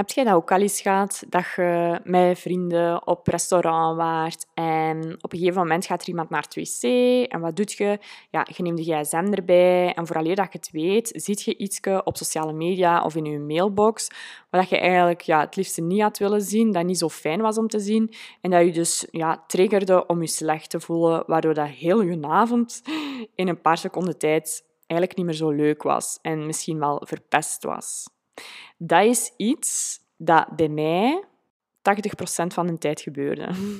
Heb jij dat ook al eens gehad, dat je met vrienden op restaurant waart en op een gegeven moment gaat er iemand naar het wc en wat doet je? Ja, je neemt de gsm erbij en vooraleer dat je het weet, ziet je iets op sociale media of in je mailbox wat je eigenlijk ja, het liefst niet had willen zien, dat niet zo fijn was om te zien en dat je dus ja, triggerde om je slecht te voelen, waardoor dat heel je avond in een paar seconden tijd eigenlijk niet meer zo leuk was en misschien wel verpest was. Dat is iets dat bij mij 80% van de tijd gebeurde.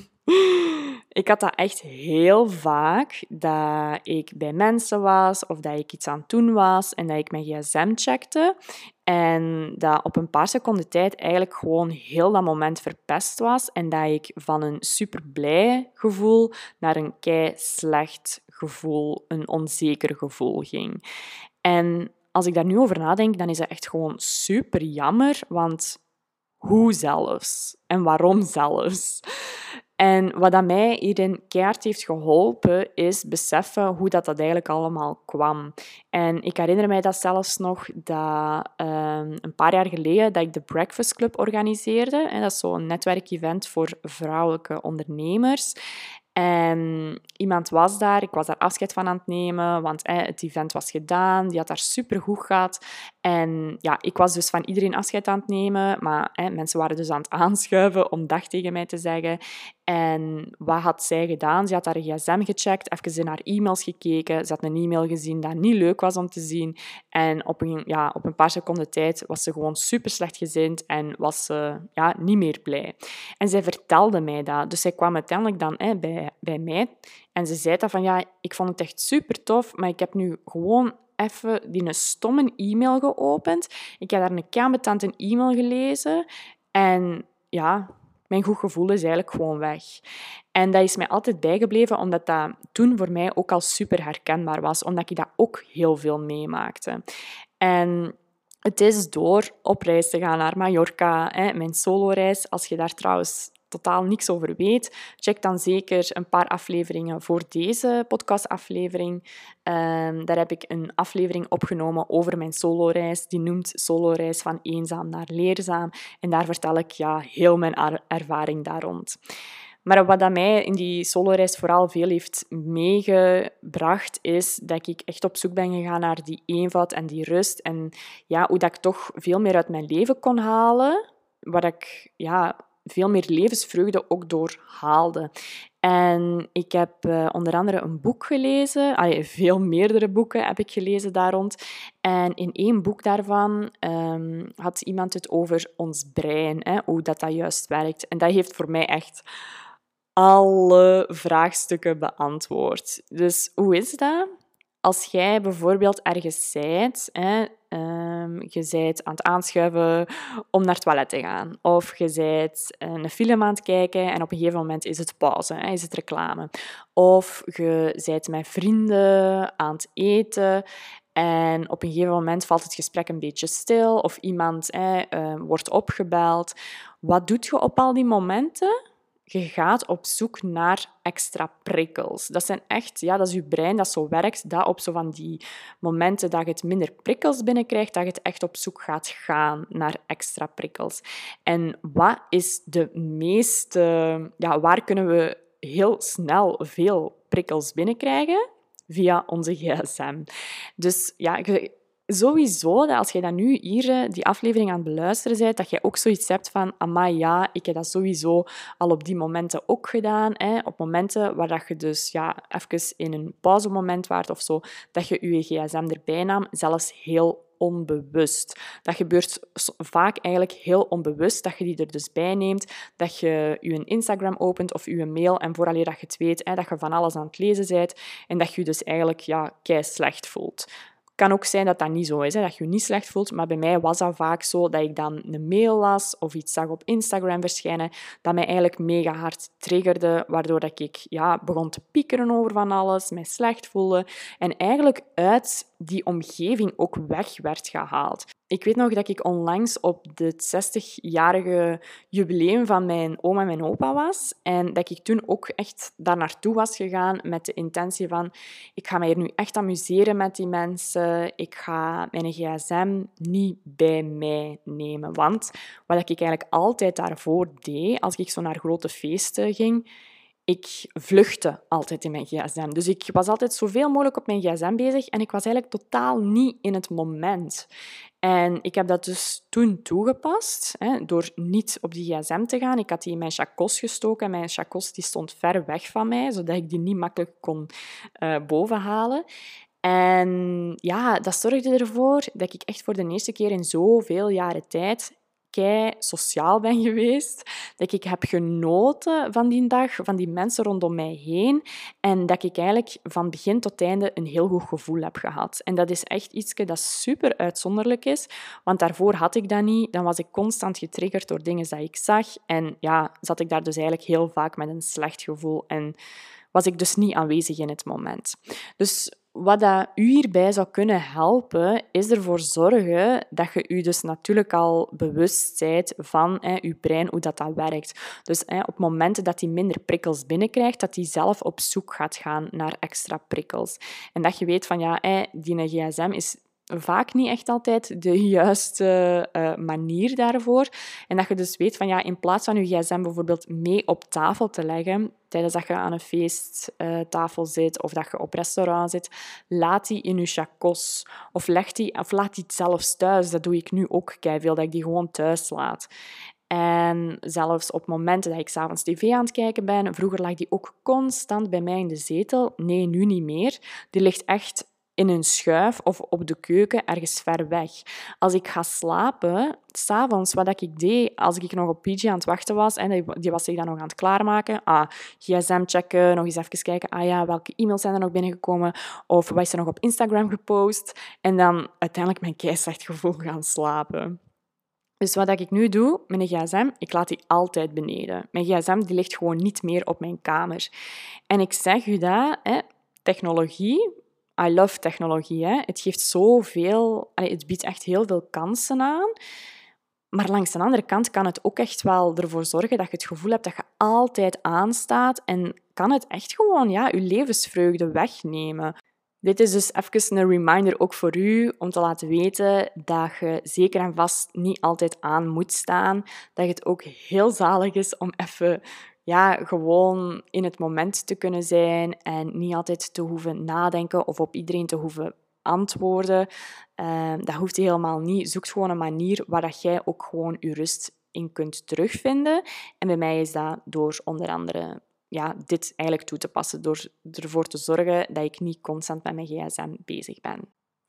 Ik had dat echt heel vaak, dat ik bij mensen was of dat ik iets aan het doen was en dat ik mijn gsm checkte en dat op een paar seconden tijd eigenlijk gewoon heel dat moment verpest was en dat ik van een super blij gevoel naar een kei slecht gevoel, een onzeker gevoel ging. En als ik daar nu over nadenk, dan is dat echt gewoon super jammer, want hoe zelfs? En waarom zelfs? En wat dat mij hierin keihard heeft geholpen, is beseffen hoe dat, dat eigenlijk allemaal kwam. En ik herinner mij dat zelfs nog dat ehm, een paar jaar geleden dat ik de Breakfast Club organiseerde. En dat is zo'n netwerkevent voor vrouwelijke ondernemers. En iemand was daar, ik was daar afscheid van aan het nemen, want het event was gedaan, die had daar super goed gehad. En ja, ik was dus van iedereen afscheid aan het nemen, maar mensen waren dus aan het aanschuiven om dag tegen mij te zeggen. En wat had zij gedaan? Ze had haar gsm gecheckt, even in haar e-mails gekeken. Ze had een e-mail gezien dat niet leuk was om te zien. En op een, ja, op een paar seconden tijd was ze gewoon super slecht gezind en was ze ja, niet meer blij. En zij vertelde mij dat. Dus zij kwam uiteindelijk dan hè, bij, bij mij en ze zei dat van ja, ik vond het echt super tof, maar ik heb nu gewoon even die een stomme e-mail geopend. Ik heb daar een kametant e-mail gelezen en ja, mijn goed gevoel is eigenlijk gewoon weg. En dat is mij altijd bijgebleven, omdat dat toen voor mij ook al super herkenbaar was, omdat ik dat ook heel veel meemaakte. En het is door op reis te gaan naar Mallorca, hè, mijn soloreis. Als je daar trouwens totaal niks over weet, check dan zeker een paar afleveringen voor deze podcastaflevering. Um, daar heb ik een aflevering opgenomen over mijn soloreis. Die noemt Soloreis van eenzaam naar leerzaam. En daar vertel ik ja, heel mijn ervaring daar rond. Maar wat dat mij in die soloreis vooral veel heeft meegebracht, is dat ik echt op zoek ben gegaan naar die eenvoud en die rust. En ja, hoe dat ik toch veel meer uit mijn leven kon halen. Wat ik ja, veel meer levensvreugde ook door haalde. En ik heb uh, onder andere een boek gelezen, veel meerdere boeken heb ik gelezen daar rond. En in één boek daarvan um, had iemand het over ons brein, hè, hoe dat, dat juist werkt. En dat heeft voor mij echt alle vraagstukken beantwoord. Dus hoe is dat? Als jij bijvoorbeeld ergens zijt, hè, um, je bent aan het aanschuiven om naar het toilet te gaan. Of je bent een film aan het kijken en op een gegeven moment is het pauze, hè, is het reclame. Of je bent met vrienden aan het eten en op een gegeven moment valt het gesprek een beetje stil of iemand hè, uh, wordt opgebeld. Wat doet je op al die momenten? Je gaat op zoek naar extra prikkels. Dat zijn echt, ja, dat is je brein dat zo werkt, dat op zo van die momenten dat je het minder prikkels binnenkrijgt, dat je het echt op zoek gaat gaan naar extra prikkels. En wat is de meeste, ja, waar kunnen we heel snel veel prikkels binnenkrijgen? Via onze gsm. Dus ja, sowieso, dat als je dan nu hier eh, die aflevering aan het beluisteren bent, dat je ook zoiets hebt van, amai, ja, ik heb dat sowieso al op die momenten ook gedaan. Hè, op momenten waar dat je dus ja, even in een pauzemoment waart of zo, dat je je gsm erbij nam, zelfs heel onbewust. Dat gebeurt vaak eigenlijk heel onbewust, dat je die er dus bij neemt, dat je je Instagram opent of je mail en vooraleer dat je het weet, hè, dat je van alles aan het lezen bent en dat je je dus eigenlijk ja, kei slecht voelt kan ook zijn dat dat niet zo is, hè, dat je je niet slecht voelt. Maar bij mij was dat vaak zo dat ik dan een mail las of iets zag op Instagram verschijnen, dat mij eigenlijk mega hard triggerde, waardoor dat ik ja, begon te piekeren over van alles, mij slecht voelde. En eigenlijk uit die omgeving ook weg werd gehaald. Ik weet nog dat ik onlangs op het 60-jarige jubileum van mijn oma en mijn opa was. En dat ik toen ook echt daar naartoe was gegaan met de intentie van ik ga mij hier nu echt amuseren met die mensen. Ik ga mijn gsm niet bij mij nemen. Want wat ik eigenlijk altijd daarvoor deed, als ik zo naar grote feesten ging, ik vluchtte altijd in mijn gsm. Dus ik was altijd zoveel mogelijk op mijn gsm bezig en ik was eigenlijk totaal niet in het moment. En ik heb dat dus toen toegepast, hè, door niet op die gsm te gaan. Ik had die in mijn chacos gestoken en mijn chacos die stond ver weg van mij, zodat ik die niet makkelijk kon uh, bovenhalen. En ja, dat zorgde ervoor dat ik echt voor de eerste keer in zoveel jaren tijd kei sociaal ben geweest. Dat ik heb genoten van die dag, van die mensen rondom mij heen. En dat ik eigenlijk van begin tot einde een heel goed gevoel heb gehad. En dat is echt iets dat super uitzonderlijk is. Want daarvoor had ik dat niet. Dan was ik constant getriggerd door dingen die ik zag. En ja, zat ik daar dus eigenlijk heel vaak met een slecht gevoel. En was ik dus niet aanwezig in het moment. Dus wat dat u hierbij zou kunnen helpen, is ervoor zorgen dat je u dus natuurlijk al bewust bent van hè, je brein, hoe dat, dat werkt. Dus hè, op momenten dat hij minder prikkels binnenkrijgt, dat hij zelf op zoek gaat gaan naar extra prikkels. En dat je weet van, ja, hè, die gsm is vaak niet echt altijd de juiste uh, manier daarvoor. En dat je dus weet van ja, in plaats van je gsm bijvoorbeeld mee op tafel te leggen, tijdens dat je aan een feesttafel zit of dat je op restaurant zit, laat die in je chacos. Of, leg die, of laat die zelfs thuis. Dat doe ik nu ook veel, dat ik die gewoon thuis laat. En zelfs op momenten dat ik s'avonds tv aan het kijken ben, vroeger lag die ook constant bij mij in de zetel. Nee, nu niet meer. Die ligt echt in een schuif of op de keuken ergens ver weg. Als ik ga slapen, s'avonds, wat ik deed als ik nog op PG aan het wachten was, en die was zich dan nog aan het klaarmaken, ah, gsm checken, nog eens even kijken, ah ja, welke e-mails zijn er nog binnengekomen, of wat is er nog op Instagram gepost, en dan uiteindelijk mijn keisrecht gevoel gaan slapen. Dus wat ik nu doe een gsm, ik laat die altijd beneden. Mijn gsm die ligt gewoon niet meer op mijn kamer. En ik zeg u dat, hè, technologie, I love technologie. Hè. Het geeft zoveel, het biedt echt heel veel kansen aan. Maar langs de andere kant kan het ook echt wel ervoor zorgen dat je het gevoel hebt dat je altijd aanstaat en kan het echt gewoon ja, je levensvreugde wegnemen. Dit is dus even een reminder ook voor u om te laten weten dat je zeker en vast niet altijd aan moet staan. Dat het ook heel zalig is om even ja, gewoon in het moment te kunnen zijn en niet altijd te hoeven nadenken of op iedereen te hoeven antwoorden. Uh, dat hoeft helemaal niet. Zoek gewoon een manier waar dat jij ook gewoon je rust in kunt terugvinden. En bij mij is dat door onder andere ja, dit eigenlijk toe te passen, door ervoor te zorgen dat ik niet constant met mijn gsm bezig ben.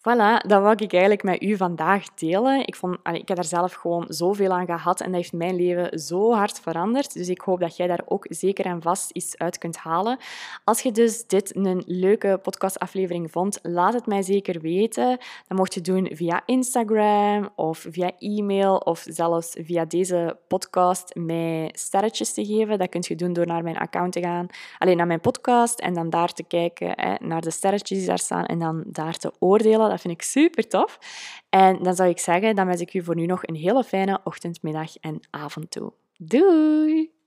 Voilà, dat wou ik eigenlijk met u vandaag delen. Ik, vond, ik heb daar zelf gewoon zoveel aan gehad en dat heeft mijn leven zo hard veranderd. Dus ik hoop dat jij daar ook zeker en vast iets uit kunt halen. Als je dus dit een leuke podcastaflevering vond, laat het mij zeker weten. Dat mocht je doen via Instagram of via e-mail of zelfs via deze podcast mij sterretjes te geven. Dat kun je doen door naar mijn account te gaan, alleen naar mijn podcast en dan daar te kijken hè, naar de sterretjes die daar staan en dan daar te oordelen. Dat vind ik super tof. En dan zou ik zeggen, dan wens ik u voor nu nog een hele fijne ochtend, middag en avond toe. Doei!